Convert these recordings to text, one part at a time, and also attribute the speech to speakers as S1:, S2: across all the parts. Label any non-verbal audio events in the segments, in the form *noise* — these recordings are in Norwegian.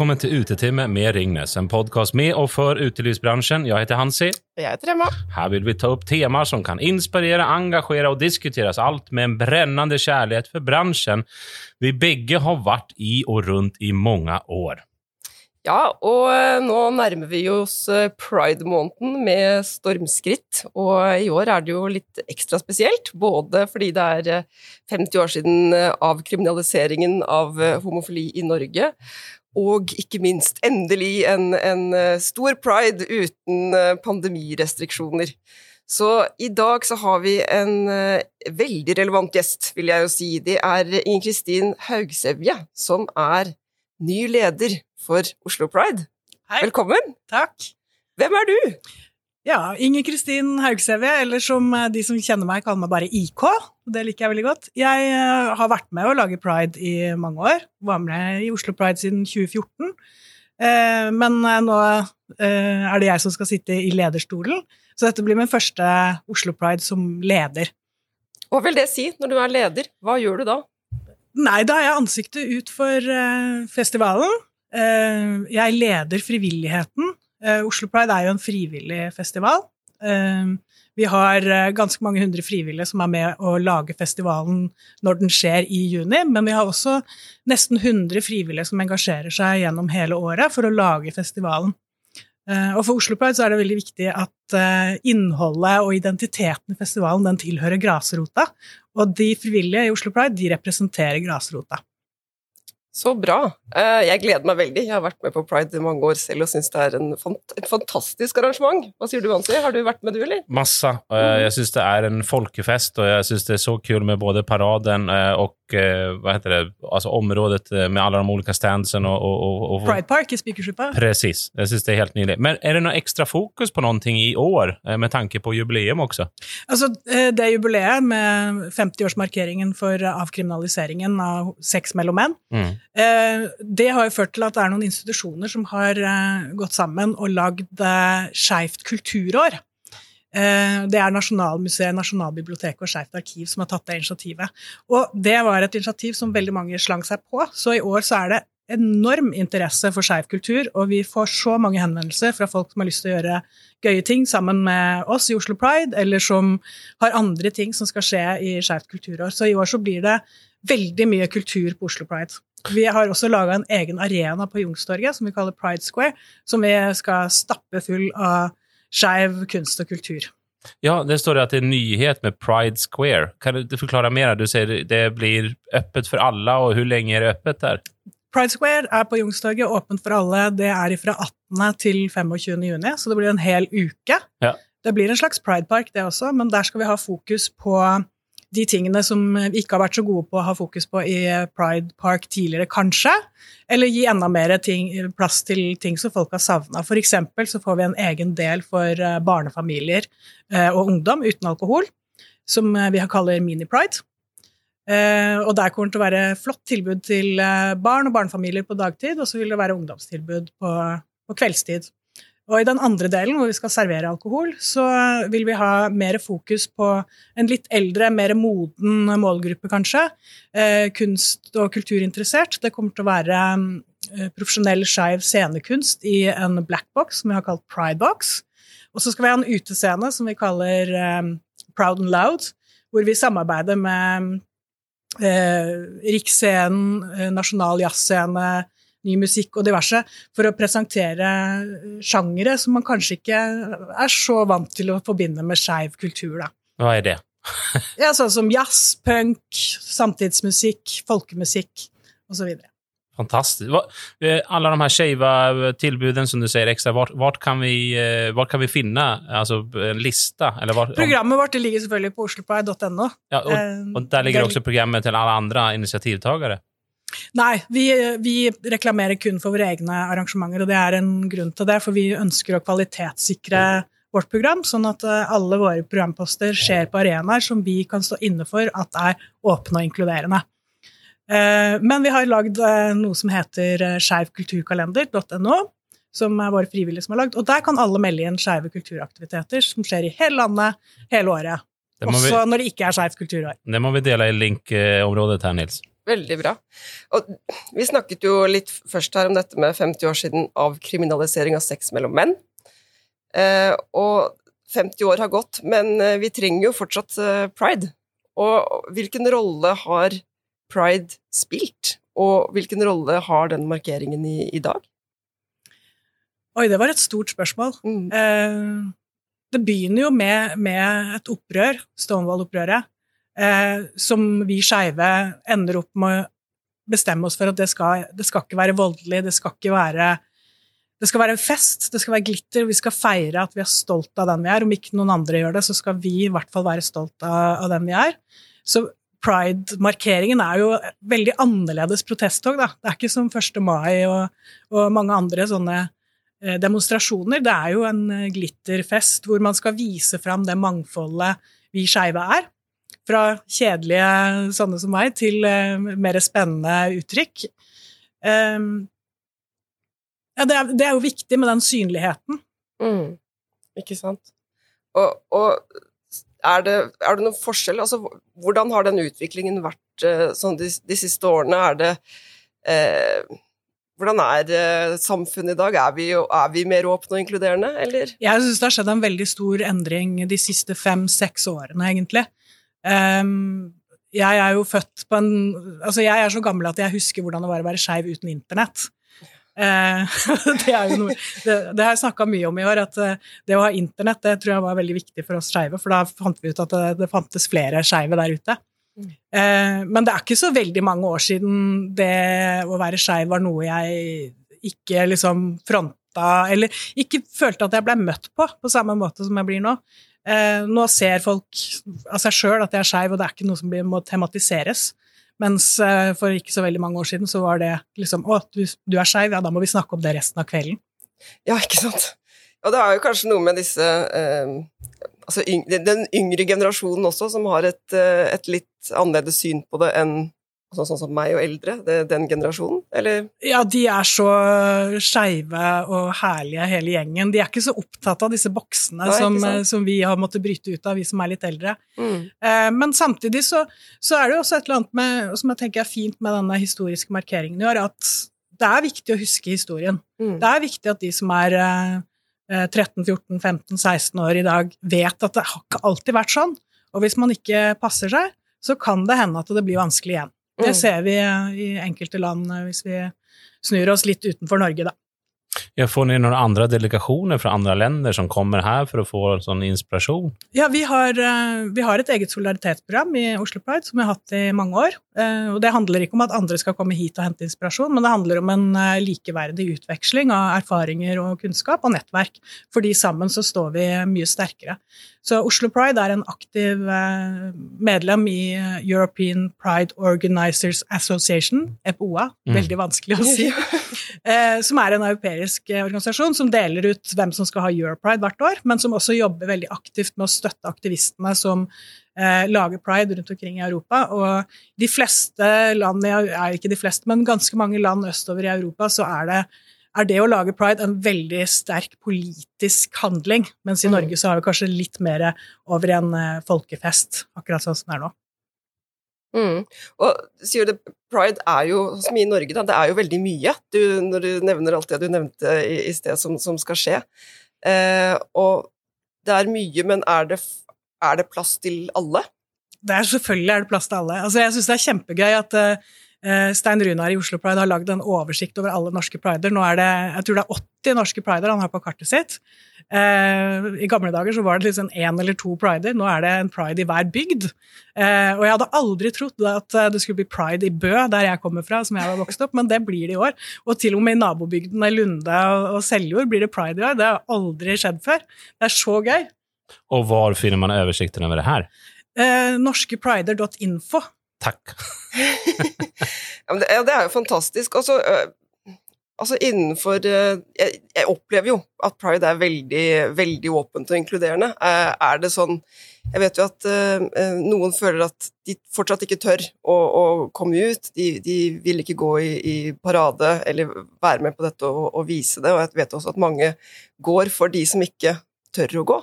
S1: Velkommen til Utetime med Ringnes, en podkast med og for utelivsbransjen. Jeg heter Hansi.
S2: Jeg heter Emma.
S1: Her vil vi ta opp temaer som kan inspirere, engasjere og diskuteres, alt med en brennende kjærlighet for bransjen vi begge har vært i og rundt i mange år.
S2: Ja, og eh, nå nærmer vi oss eh, pride-måneden med stormskritt, og i år er det jo litt ekstra spesielt, både fordi det er 50 eh, år siden avkriminaliseringen av homofili i Norge, og ikke minst endelig en, en stor pride uten pandemirestriksjoner. Så i dag så har vi en veldig relevant gjest, vil jeg jo si. Det er Ingen Kristin Haugsevje, som er ny leder for Oslo Pride.
S3: Hei.
S2: Velkommen!
S3: Takk.
S2: Hvem er du?
S3: Ja, Inger Kristin Haugsevje, eller som eh, de som kjenner meg, kaller meg bare IK. Det liker jeg veldig godt. Jeg uh, har vært med å lage pride i mange år. Var med i Oslo Pride siden 2014. Uh, men uh, nå er det jeg som skal sitte i lederstolen, så dette blir min første Oslo Pride som leder.
S2: Hva vil det si når du er leder? Hva gjør du da?
S3: Nei, da er jeg ansiktet ut for festivalen. Eh, jeg leder frivilligheten. Eh, Oslo Pride er jo en frivillig festival. Eh, vi har ganske mange hundre frivillige som er med å lage festivalen når den skjer i juni, men vi har også nesten 100 frivillige som engasjerer seg gjennom hele året for å lage festivalen. Og for Oslo Pride så er det veldig viktig at innholdet og identiteten i festivalen den tilhører grasrota, og de frivillige i Oslo Pride de representerer grasrota.
S2: Så bra. Eh, jeg gleder meg veldig. Jeg har vært med på Pride i mange år selv og syns det er en, et fantastisk arrangement. Hva sier du, Ansi? Har du vært med, du, eller?
S1: Masse. Jeg syns det er en folkefest, og jeg syns det er så kult med både paraden eh, og eh, hva heter det, alltså området med alle de olika standsene Och, och, och,
S3: Pride Park i Spikersuppa.
S1: Precis. Jeg syns det er helt nydelig. Men er det noe ekstra fokus på noe i år, med tanke på jubileum også?
S3: Altså, det jubileet med 50-årsmarkeringen for avkriminaliseringen av sex mellom menn, mm. Eh, det har jo ført til at det er noen institusjoner som har eh, gått sammen og lagd eh, Skeivt kulturår. Det er Nasjonalmuseet, Nasjonalbiblioteket og Skeivt arkiv som har tatt det initiativet. Og det var et initiativ som veldig mange slang seg på, så i år så er det enorm interesse for skeiv kultur, og vi får så mange henvendelser fra folk som har lyst til å gjøre gøye ting sammen med oss i Oslo Pride, eller som har andre ting som skal skje i Skeivt kulturår. Så i år så blir det veldig mye kultur på Oslo Pride. Vi har også laga en egen arena på Youngstorget som vi kaller Pride Square, som vi skal stappe full av skeiv kunst og kultur.
S1: Ja, det står at det er nyhet med Pride Square. Kan du forklare mer? Du sier det blir åpent for alle, og hvor lenge er det åpent der?
S3: Pride Square er på Youngstorget, åpent for alle. Det er fra 18. til 25. juni, så det blir en hel uke. Ja. Det blir en slags pridepark, det også, men der skal vi ha fokus på de tingene som vi ikke har vært så gode på å ha fokus på i Pride Park tidligere, kanskje. Eller gi enda mer ting, plass til ting som folk har savna. Eksempel så får vi en egen del for eh, barnefamilier eh, og ungdom uten alkohol, som eh, vi kaller Mini-pride. Og der kommer det til å være flott tilbud til barn og barnefamilier på dagtid, og så vil det være ungdomstilbud på, på kveldstid. Og i den andre delen, hvor vi skal servere alkohol, så vil vi ha mer fokus på en litt eldre, mer moden målgruppe, kanskje. Eh, kunst- og kulturinteressert. Det kommer til å være eh, profesjonell skeiv scenekunst i en blackbox som vi har kalt Pridebox. Og så skal vi ha en utescene som vi kaller eh, Proud and Loud, hvor vi samarbeider med eh, Riksscenen, eh, Nasjonal jazzscene, ny musikk og diverse, for å presentere sjangere som man kanskje ikke er så vant til å forbinde med skeiv kultur. Da.
S1: Hva er det? *laughs*
S3: ja, sånn som jazz, punk, samtidsmusikk, folkemusikk osv.
S1: Fantastisk. Eh, alle de her skeive tilbudene som du sier ekstra, hvor kan, eh, kan, vi finne altså, en liste? Hvor,
S3: programmet vårt ligger selvfølgelig på oslopride.no.
S1: Ja, og, og, der ligger også programmet til alle andre initiativtakere?
S3: Nei, vi, vi, reklamerer kun for våre egne arrangementer, og det er en grunn til det, for vi ønsker å kvalitetssikre vårt program, sånn at eh, alle våre programposter skjer på arenaer som vi kan stå inne for at er åpne og inkluderende. Eh, men vi har lagd eh, noe som heter skeivkulturkalender.no, som er våre frivillige som har lagd, og der kan alle melde inn skeive kulturaktiviteter som skjer i hele landet hele året. Også vi, når det ikke er skeivt kulturår.
S1: Det må vi dele i linkområdet her, Nils.
S2: Veldig bra. Og vi snakket jo litt først her om dette med 50 år siden avkriminalisering av sex mellom menn. Eh, og 50 år har gått, men eh, vi trenger jo fortsatt eh, pride. Og hvilken rolle har pride spilt, og hvilken rolle har den markeringen i, i dag?
S3: Oi, det var et stort spørsmål. Mm. Eh, det begynner jo med, med et opprør, Stonewall-opprøret, eh, som vi skeive ender opp med å bestemme oss for at det skal, det skal ikke være voldelig, det skal ikke være det skal være fest, det skal være glitter, vi skal feire at vi er stolt av den vi er. Om ikke noen andre gjør det, så skal vi i hvert fall være stolt av, av den vi er. Så pride-markeringen er jo veldig annerledes protesttog, da. Det er ikke som 1. mai og, og mange andre sånne eh, demonstrasjoner. Det er jo en eh, glitterfest hvor man skal vise fram det mangfoldet vi skeive er fra kjedelige sånne som meg til uh, mer spennende uttrykk. Um, ja, det er, det er, jo viktig med den synligheten.
S2: Mm. Ikke sant. Og, og er, det, er, det, noen forskjell? Altså, hvordan har den utviklingen vært uh, sånn de, de, siste årene? Er det uh, hvordan er uh, samfunnet i dag? Er vi, er vi, mer åpne og inkluderende, eller?
S3: Jeg syns det har skjedd en veldig stor endring de siste fem-seks årene, egentlig. Um, jeg er jo født på en Altså, jeg er så gammel at jeg husker hvordan det var å være skeiv uten internett. Uh, *laughs* det noe Det, det har jeg snakka mye om i år, at uh, det å ha internett det tror jeg var veldig viktig for oss skeive, for da fant vi ut at det, det fantes flere skeive der ute. Uh, men det er ikke så veldig mange år siden det å være skeiv var noe jeg ikke liksom fronta, eller ikke følte at jeg ble møtt på på samme måte som jeg blir nå. Eh, nå ser folk av seg sjøl at jeg er skeiv, og det er ikke noe som må tematiseres. Mens eh, for ikke så veldig mange år siden så var det liksom Å, du, du er skeiv, ja, da må vi snakke om det resten av kvelden.
S2: Ja, ikke sant. Og det er jo kanskje noe med disse eh, Altså den yngre generasjonen også, som har et, eh, et litt annerledes syn på det enn Sånn, sånn som meg og eldre, det, den generasjonen, eller?
S3: Ja, de er så skeive og herlige, hele gjengen. De er ikke så opptatt av disse boksene Nei, som, som, vi har måttet bryte ut av, vi som er litt eldre. Mm. Eh, men samtidig så, så, er det jo også et eller annet med, som jeg tenker er fint med denne historiske markeringen i år, at det er viktig å huske historien. Mm. Det er viktig at de som er eh, 13-14-15-16 år i dag, vet at det har ikke alltid vært sånn. Og hvis man ikke passer seg, så kan det hende at det blir vanskelig igjen. Det mm. ser vi i enkelte land eh, hvis vi snur oss litt utenfor Norge, da.
S1: Ja, får ni noen andre delegasjoner fra andre länder som kommer her for å få sånn inspirasjon?
S3: Ja, vi har, eh, vi har, et eget solidaritetsprogram i Oslo Pride som vi har hatt i mange år. Eh, og Det handler ikke om at andre skal komme hit og hente inspirasjon, men det handler om en likeverdig utveksling av erfaringer og kunnskap og nettverk. Fordi sammen så står vi mye sterkere. Så Oslo Pride er en aktiv eh, medlem i eh, European Pride Organizers Association, EPOA, mm. veldig vanskelig å si, eh, *laughs* som er en europeisk organisasjon som deler ut hvem som skal ha Europride hvert år, men som også jobber veldig aktivt med å støtte aktivistene som lager pride rundt omkring i Europa. Og de fleste land, er ikke de fleste, men ganske mange land østover i Europa, så er det er det å lage pride en veldig sterk politisk handling, mens i mm. Norge så har vi kanskje litt mer over en folkefest, akkurat sånn som det er nå.
S2: Mm. Og sier det, pride er jo, som i Norge, da, det er jo veldig mye, du, når du nevner alt det du nevnte i, i sted som, som, skal skje. Eh, og det er mye, men er det, er det plass til alle?
S3: Det er Selvfølgelig er det plass til alle. Altså, jeg syns det er kjempegøy at uh, Stein Runar i Oslo Pride har lagd en oversikt over alle norske prider. Nå er det jeg tror det er 80 norske prider han har på kartet sitt. Eh, I gamle dager så var det liksom én eller to prider, nå er det en pride i hver bygd. Eh, og jeg hadde aldri trodd at det skulle bli pride i Bø, der jeg kommer fra, som jeg var vokst opp, men det blir det i år. Og til og med i nabobygdene Lunde og Seljord blir det pride i år. Det har aldri skjedd før. Det er så gøy.
S1: Og hvor finner man oversikten over det her?
S3: Eh, norskeprider.info.
S1: Takk. *laughs*
S2: ja, det, er jo fantastisk. Altså, altså innenfor jeg, jeg, opplever jo at pride er veldig, veldig åpent og inkluderende. Er det sånn Jeg vet jo at noen føler at de fortsatt ikke tør å, å komme ut. De, de, vil ikke gå i, i, parade eller være med på dette og, og, vise det. Og jeg vet også at mange går for de som ikke tør å gå.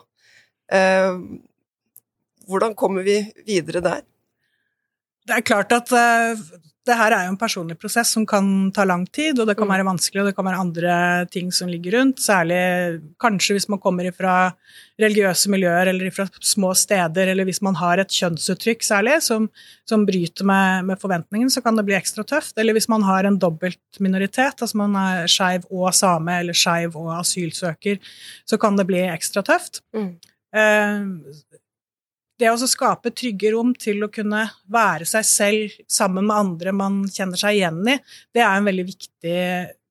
S2: Hvordan kommer vi videre der?
S3: Det er klart at uh, det her er jo en personlig prosess som kan ta lang tid, og det kan mm. være vanskelig, og det kan være andre ting som ligger rundt. Særlig kanskje hvis man kommer fra religiøse miljøer eller fra små steder, eller hvis man har et kjønnsuttrykk særlig som, som bryter med, med, forventningen, så kan det bli ekstra tøft. Eller hvis man har en dobbelt minoritet, altså man er skeiv og same eller skeiv og asylsøker, så kan det bli ekstra tøft. Mm. Uh, det å skape trygge rom til å kunne være seg selv sammen med andre man kjenner seg igjen i, det er en veldig viktig,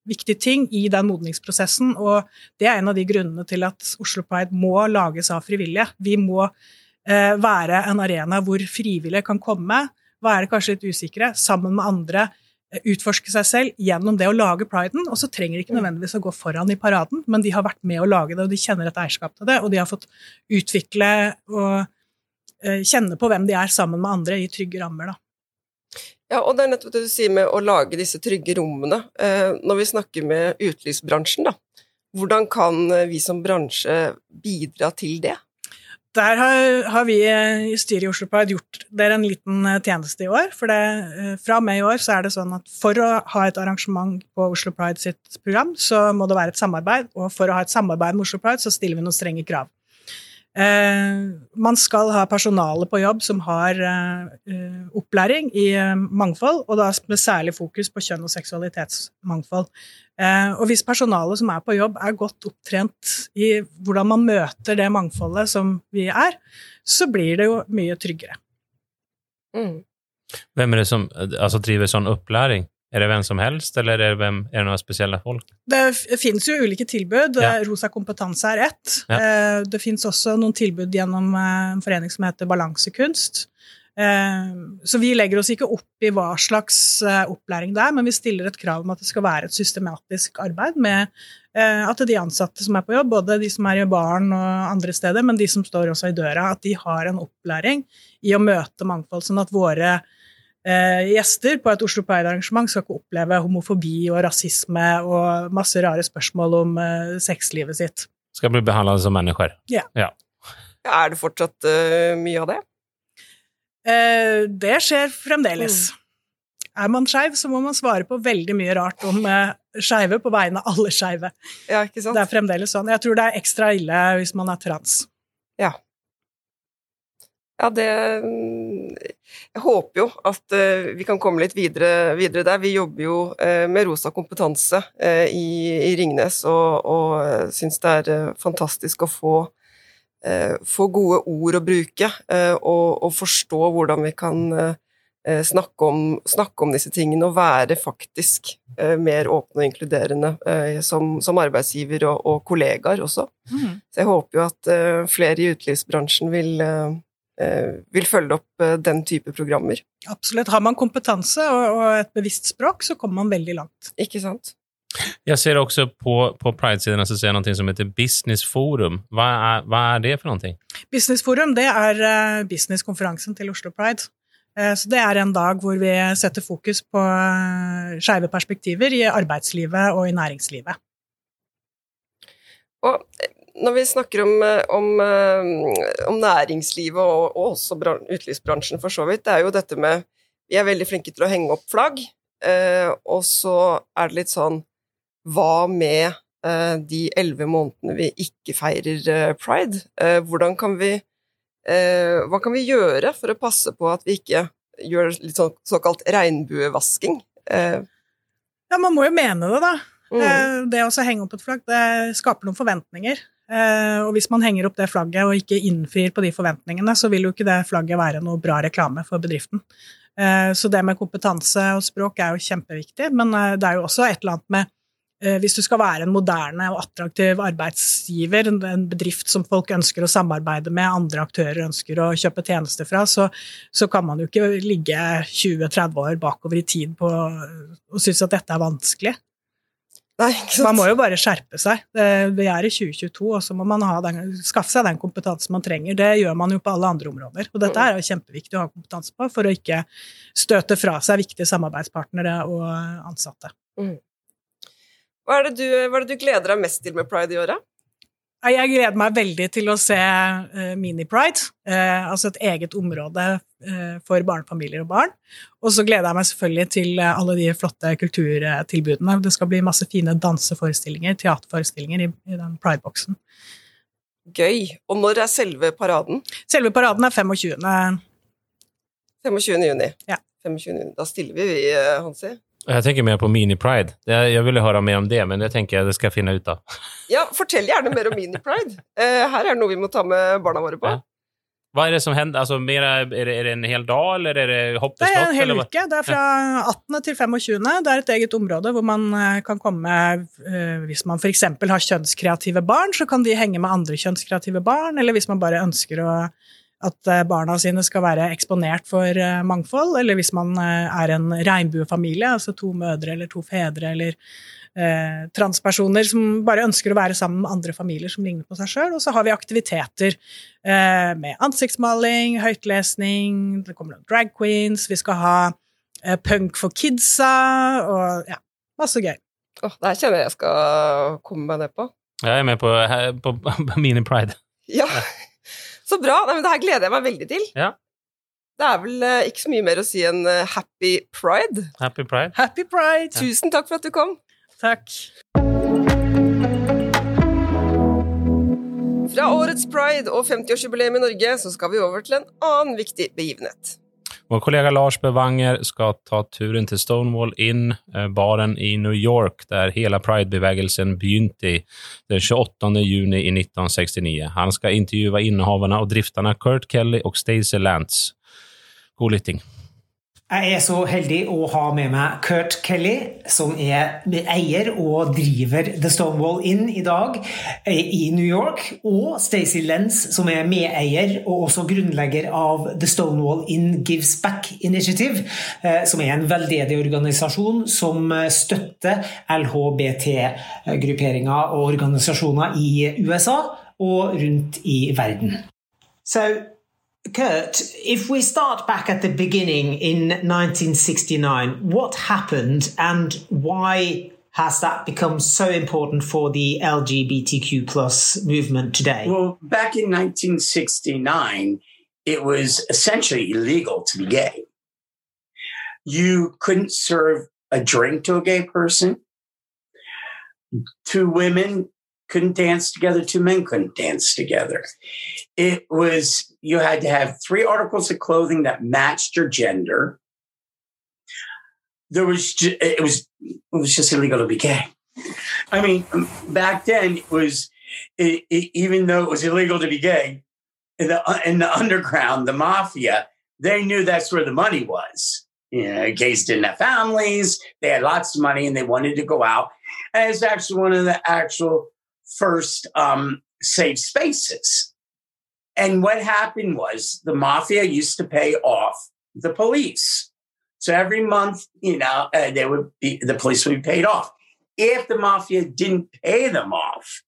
S3: viktig ting i den modningsprosessen. Og det er en av de grunnene til at Oslo Pride må lages av frivillige. Vi må eh, være en arena hvor frivillige kan komme, være kanskje litt usikre, sammen med andre. Eh, utforske seg selv gjennom det å lage priden. Og så trenger de ikke nødvendigvis å gå foran i paraden, men de har vært med å lage det, og de kjenner et eierskap til det, og de har fått utvikle og kjenne på hvem de er sammen med andre i trygge rammer. Da.
S2: Ja, og det er nettopp det du sier med å lage disse trygge rommene. Eh, når vi snakker med utelivsbransjen, da, hvordan kan vi som bransje bidra til det?
S3: Der har, har vi i styret i Oslo Pride gjort dere en liten tjeneste i år. For det, fra og med i år så er det sånn at for å ha et arrangement på Oslo Pride sitt program, så må det være et samarbeid. Og for å ha et samarbeid med Oslo Pride, så stiller vi noen strenge krav. Eh, man skal ha personale på jobb som har eh, opplæring i eh, mangfold, og da med særlig fokus på kjønn- og seksualitetsmangfold. Og hvis personalet som er på jobb, er godt opptrent i hvordan man møter det mangfoldet som vi er, så blir det jo mye tryggere.
S1: Mm. Hvem er det som altså, driver sånn opplæring? Er det hvem som helst, eller er det, hvem, er det noen spesielle folk?
S3: Det finnes jo ulike tilbud. Ja. Rosa kompetanse er ett. Ja. Eh, det finnes også noen tilbud gjennom eh, en forening som heter Balansekunst. Eh, så vi legger oss ikke opp i hva slags opplæring det er, men vi stiller et krav om at det skal være et systematisk arbeid med at de ansatte som er på jobb, både de som er i baren og andre steder, men de som står også i døra, at de har en opplæring i å møte mangfold, sånn at våre eh, gjester på et Oslo Pride-arrangement skal ikke oppleve homofobi og rasisme og masse rare spørsmål om eh, sexlivet sitt.
S1: Skal bli behandlet som mennesker.
S3: Ja.
S1: ja.
S2: Er det fortsatt uh, mye av det?
S3: Eh, det skjer fremdeles. Mm. Er man skeiv, så må man svare på veldig mye rart om eh, skeive på vegne av alle skeive.
S2: Ja.
S3: Det er fremdeles sånn. Jeg tror det er ekstra ille hvis man er trans.
S2: Ja. Ja, det Jeg håper jo at uh, vi kan komme litt videre, videre, der. Vi jobber jo uh, med Rosa kompetanse uh, i, i, Ringnes, og, og syns det er fantastisk å få, få, gode ord å bruke, og, og, forstå hvordan vi kan snakke om, snakke, om, disse tingene, og være faktisk mer åpne og inkluderende som, som, arbeidsgiver og, og kollegaer også. Mm. Så jeg håper jo at flere i utelivsbransjen vil Eh, vil følge opp eh, den type programmer.
S3: Absolutt. Har man kompetanse og et bevisst språk, så kommer man veldig langt.
S2: Ikke sant?
S1: Jeg ser også på, på Pride-sidene så ser jeg noe som heter Business Forum. Hva er, hva er det for noe?
S3: Business Forum det er uh, businesskonferansen til Oslo Pride. Så det er en dag hvor vi setter fokus på skeive perspektiver i arbeidslivet og i næringslivet.
S2: Og når vi snakker om, eh, om, eh, om næringslivet og, og også utelivsbransjen for så vidt, det er jo dette med Vi er veldig flinke til å henge opp flagg, eh, og så er det litt sånn Hva med eh, de elleve månedene vi ikke feirer eh, pride? Eh, hvordan kan vi Hva kan vi gjøre for å passe på at vi ikke gjør litt sånn såkalt regnbuevasking?
S3: ja, man må jo mene det, da. Mm. Det å henge opp et flagg, det skaper noen forventninger. Eh, og hvis man henger opp det flagget og ikke innfrir på de forventningene, så vil jo ikke det flagget være noe bra reklame for bedriften. Eh, så det med kompetanse og språk er jo kjempeviktig, men eh, det er jo også et eller annet med hvis du skal være en moderne og attraktiv arbeidsgiver, en bedrift som folk ønsker å samarbeide med, andre aktører ønsker å kjøpe tjenester fra, så, så kan man jo ikke ligge 20-30 år bakover i tid på og synes at dette er vanskelig. Nei, man må jo bare skjerpe seg. Vi er i 2022, og så må man den, skaffe seg den kompetansen man trenger. Det gjør man jo på alle andre områder. Og dette er jo kjempeviktig å ha kompetanse på for å ikke støte fra seg viktige samarbeidspartnere og ansatte. Mm.
S2: Hva, er du, hva, er det du, gleder deg mest til med Pride i året?
S3: Jeg gleder meg veldig til å se uh, Mini-pride, uh, altså et eget område eh, for barnefamilier og barn. Og så gleder jeg meg selvfølgelig til alle de flotte kulturtilbudene. Det skal bli masse fine danseforestillinger, teaterforestillinger i, i den Pride-boksen.
S2: Gøy. Og når er selve paraden?
S3: Selve paraden er 25.
S2: 25. juni.
S3: Ja.
S2: 25. juni. Da stiller vi, vi, Hansi.
S1: Jeg tenker mer på mini-pride. Jeg ville høre mer om det, men det tenker jeg det skal jeg finne ut av.
S2: Ja, fortell gjerne mer om mini-pride. Eh, her er det noe vi må ta med barna våre på. Ja.
S1: Hva er det som hender? Altså, er, det, er, det, en hel dag, eller er det hoppestokk?
S3: Det er en hel uke. Det er fra 18. til 25. Det er et eget område hvor man eh, kan komme eh, Hvis man f.eks. har kjønnskreative barn, så kan de henge med andre kjønnskreative barn, eller hvis man bare ønsker å at eh, barna sine skal være eksponert for mangfold, eller hvis man er en regnbuefamilie, altså to mødre eller to fedre eller eh, transpersoner som bare ønsker å være sammen med andre familier som ligner på seg sjøl. Og så har vi aktiviteter eh, med ansiktsmaling, høytlesning, det kommer noen drag queens, vi skal ha eh, punk for kidsa og ja, masse gøy.
S2: Oh, det her kjenner jeg jeg skal komme meg ned på.
S1: Jeg er med på, på, på *laughs* Mini Pride.
S2: Ja. *laughs* Så bra. Nei, men det her gleder jeg meg veldig til.
S1: Ja.
S2: Det er vel uh, ikke så mye mer å si enn uh, happy pride.
S1: Happy pride.
S3: Happy pride.
S2: Tusen takk for at du kom.
S3: Takk.
S2: Fra årets pride og 50-årsjubileum i Norge så skal vi over til en annen viktig begivenhet.
S1: Vår kollega Lars Bevanger skal ta turen til Stonewall Inn, eh, baren i New York, der hele Pride-bevegelsen begynte den 28. juni i 1969. Han skal intervjue innehaverne og drifterne Kurt Kelly og Stacey Lance. God lytting.
S4: Jeg er så heldig å ha med meg Kurt Kelly, som er eier og driver The Stonewall Inn i dag eh, i New York, og Stacey Lenz, som er medeier og også grunnlegger av The Stonewall Inn Gives Back Initiative, eh, som er en veldedig organisasjon som støtter LHBT-grupperinger og organisasjoner i USA og rundt i verden. So Kurt, if we start back at the beginning in 1969, what happened and why has that become so important for the LGBTQ plus movement today?
S5: Well, back in 1969, it was essentially illegal to be gay. You couldn't serve a drink to a gay person. Two women couldn't dance together, two men couldn't dance together. It was, you had to have three articles of clothing that matched your gender. There was, it was, it was just illegal to be gay. I mean, um, back then it was, it, it, even though it was illegal to be gay, in the, uh, in the underground, the mafia, they knew that's where the money was. You know, gays didn't have families, they had lots of money and they wanted to go out. And it's actually one of the actual first um, safe spaces. And what happened was the mafia used to pay off the police. So every month, you know, uh, they would be, the police would be paid off. If the mafia didn't pay them off,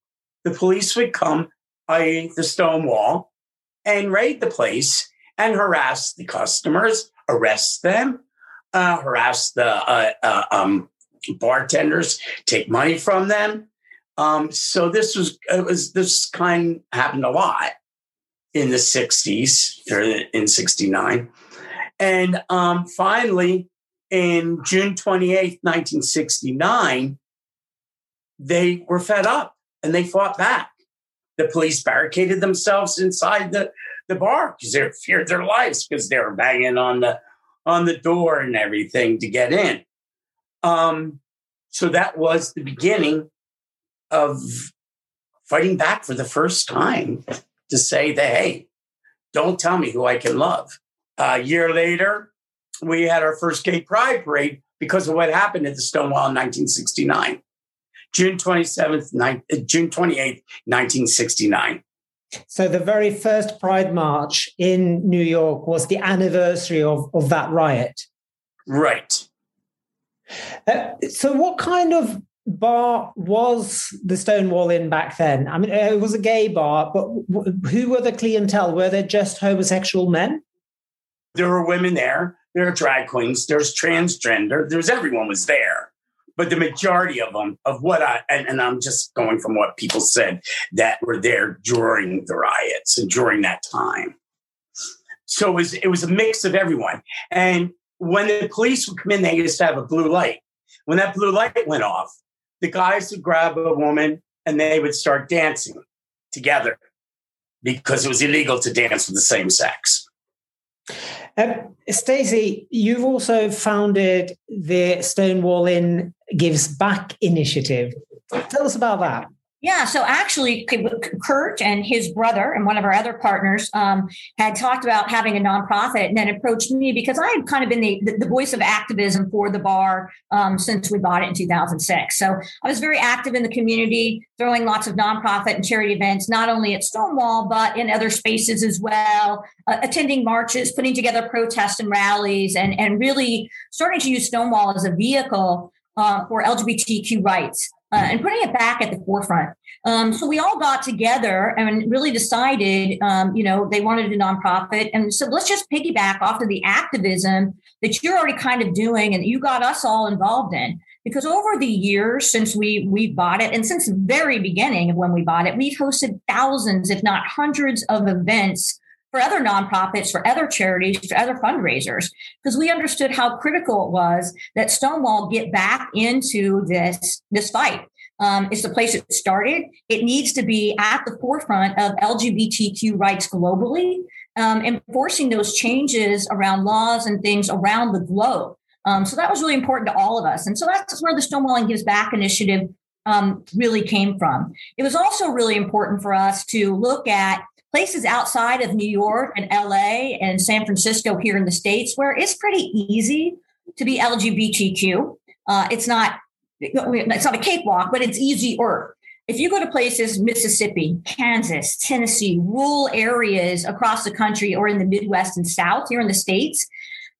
S5: the police would come, i.e., the Stonewall, and raid the place and harass the customers, arrest them, uh, harass the uh, uh um, bartenders, take money from them, um, so this was was this kind happened a lot in the 60s or in 69. And um, finally, in June 28th, 1969, they were fed up and they fought back. The police barricaded themselves inside the, the bar because they feared their lives because they were banging on the on the door and everything to get in. Um, so that was the beginning of fighting back for the first time to say that, hey, don't tell me who I can love. A year later, we had our first gay pride parade because of what happened at the Stonewall in 1969. June 27th, ni- uh, June 28th, 1969.
S4: So the very first Pride March in New York was the anniversary of, of that riot.
S5: Right.
S4: Uh, so what kind of bar was the Stonewall Inn back then? I mean, it was a gay bar, but who were the clientele? Were they just homosexual men?
S5: There were women there. There are drag queens. There's transgender. There's everyone was there. But the majority of them, of what I, and, and I'm just going from what people said that were there during the riots and during that time. So it was it was a mix of everyone. And when the police would come in, they used to have a blue light. When that blue light went off, the guys would grab a woman and they would start dancing together because it was illegal to dance with the same sex.
S4: Um, Stacey, you've also founded the Stonewall Inn Gives Back initiative. Tell us about that.
S6: Yeah, so actually, Kurt and his brother and one of our other partners um, had talked about having a nonprofit and then approached me because I had kind of been the, the voice of activism for the bar um, since we bought it in 2006. So I was very active in the community, throwing lots of nonprofit and charity events, not only at Stonewall, but in other spaces as well, uh, attending marches, putting together protests and rallies, and, and really starting to use Stonewall as a vehicle uh, for LGBTQ rights uh, and putting it back at the forefront. Um, so we all got together and really decided, um, you know, they wanted a nonprofit. And so let's just piggyback off of the activism that you're already kind of doing and you got us all involved in. Because over the years since we we bought it, and since the very beginning of when we bought it, we've hosted thousands, if not hundreds, of events for other nonprofits, for other charities, for other fundraisers, because we understood how critical it was that Stonewall get back into this, this fight. Um, it's the place it started. It needs to be at the forefront of LGBTQ rights globally, um, enforcing those changes around laws and things around the globe. Um, so that was really important to all of us. And so that's where the Stonewall Inn Gives Back initiative um, really came from. It was also really important for us to look at places outside of New York and LA and San Francisco here in the States where it's pretty easy to be LGBTQ. Uh, it's not it's not a cakewalk, but it's easier. If you go to places, Mississippi, Kansas, Tennessee, rural areas across the country or in the Midwest and South here in the States,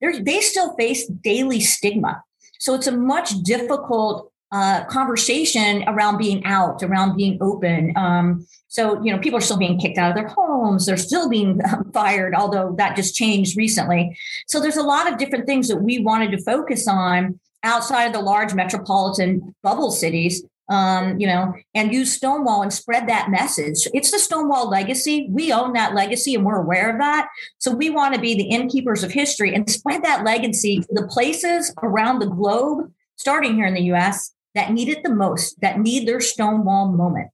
S6: they still face daily stigma. So it's a much difficult uh, conversation around being out, around being open. Um, so, you know, people are still being kicked out of their homes. They're still being *laughs* fired, although that just changed recently. So there's a lot of different things that we wanted to focus on outside of the large metropolitan bubble cities, um, you know, and use Stonewall and spread that message. It's the Stonewall legacy. We own that legacy and we're aware of that. So we want to be the innkeepers of history and spread that legacy to the places around the globe, starting here in the US, that need it the most, that need their Stonewall moment.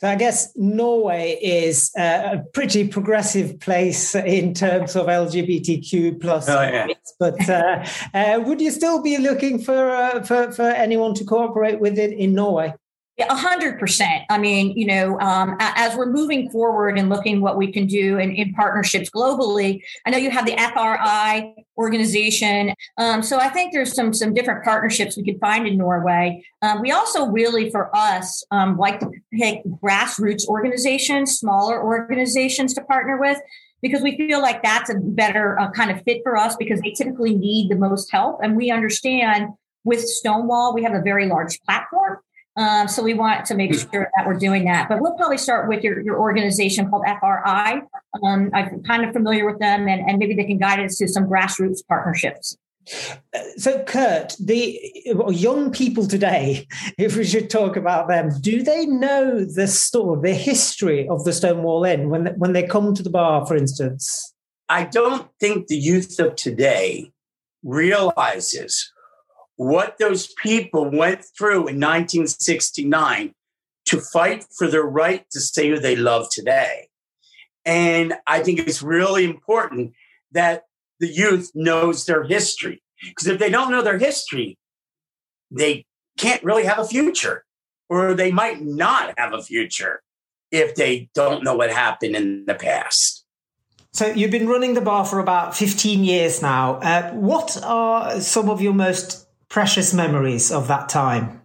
S4: So I guess Norway is a pretty progressive place in terms of LGBTQ plus. Oh, yeah. But uh, uh, would you still be looking for, uh, for for anyone to cooperate with it in Norway?
S6: A hundred percent. I mean, you know, um, as we're moving forward and looking what we can do in, in partnerships globally, I know you have the FRI organization. Um, so I think there's some some different partnerships we could find in Norway. Um, we also really, for us, um, like to pick grassroots organizations, smaller organizations to partner with. Because we feel like that's a better uh, kind of fit for us because they typically need the most help. And we understand with Stonewall, we have a very large platform. Um, so we want to make hmm. sure that we're doing that. But we'll probably start with your, your organization called FRI. Um, I'm kind of familiar with them, and, and maybe they can guide us to some grassroots partnerships.
S4: So, Kurt, the young people today, *laughs* if we should talk about them, do they know the story, the history of the Stonewall Inn when when they come to the bar, for instance?
S5: I don't think the youth of today realizes what those people went through in 1969 to fight for their right to say who they love today. And I think it's really important that the youth knows their history. Because if they don't know their history, they can't really have a future, or they might not have a future if they don't know what happened in the past.
S4: So you've been running the bar for about 15 years now. Uh, what are some of your most precious memories of that time?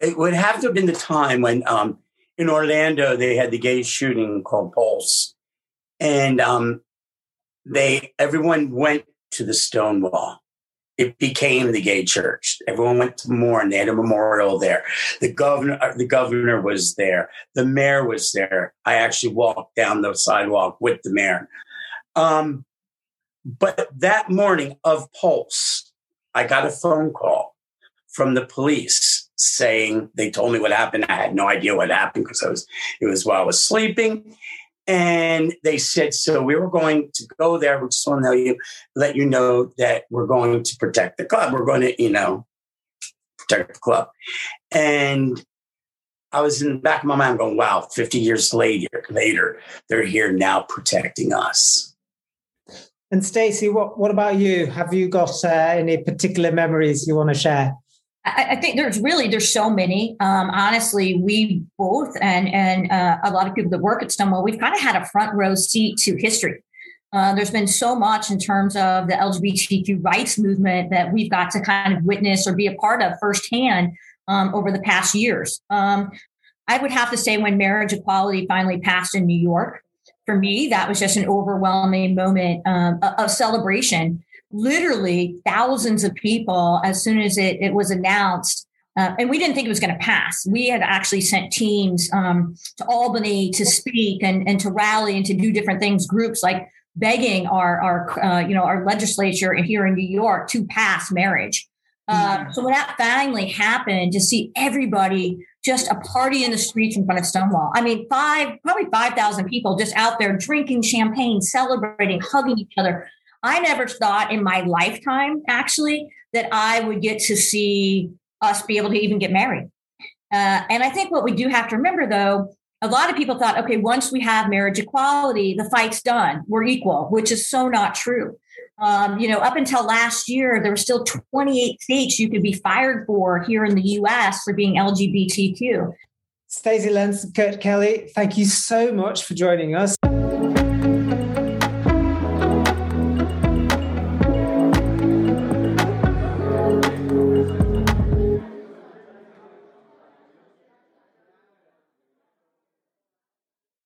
S5: It would have to have been the time when um, in Orlando they had the gay shooting called Pulse, and um, they everyone went to the Stonewall. It became the gay church. Everyone went to mourn. They had a memorial there. The governor, uh, the governor was there. The mayor was there. I actually walked down the sidewalk with the mayor. Um, but that morning of Pulse, I got a phone call from the police saying they told me what happened. I had no idea what happened because I was it was while I was sleeping. And they said, so we were going to go there. We just want to you, let you know that we're going to protect the club. We're going to, you know, protect the club. And I was in the back of my mind going, wow, 50 years later, later, they're here now protecting us.
S4: And Stacey, what, what about you? Have you got uh, any particular memories you want to share?
S6: I, I think there's really there's so many. Um, honestly, we both and and uh, a lot of people that work at Stonewall, we've kind of had a front row seat to history. Uh, there's been so much in terms of the LGBTQ rights movement that we've got to kind of witness or be a part of firsthand um, over the past years. Um, I would have to say, when marriage equality finally passed in New York, for me, that was just an overwhelming moment um, of celebration literally thousands of people as soon as it, it was announced. Uh, and we didn't think it was going to pass. We had actually sent teams um, to Albany to speak and, and to rally and to do different things, groups like begging our, our uh, you know, our legislature here in New York to pass marriage. Uh, mm-hmm. So when that finally happened, to see everybody just a party in the streets in front of Stonewall. I mean, five, probably 5,000 people just out there drinking champagne, celebrating, hugging each other. I never thought in my lifetime, actually, that I would get to see us be able to even get married. Uh, and I think what we do have to remember, though, a lot of people thought, okay, once we have marriage equality, the fight's done. We're equal, which is so not true. Um, you know, up until last year, there were still 28 states you could be fired for here in the US for being LGBTQ.
S4: Stacey Lenz, Kurt Kelly, thank you so much for joining us.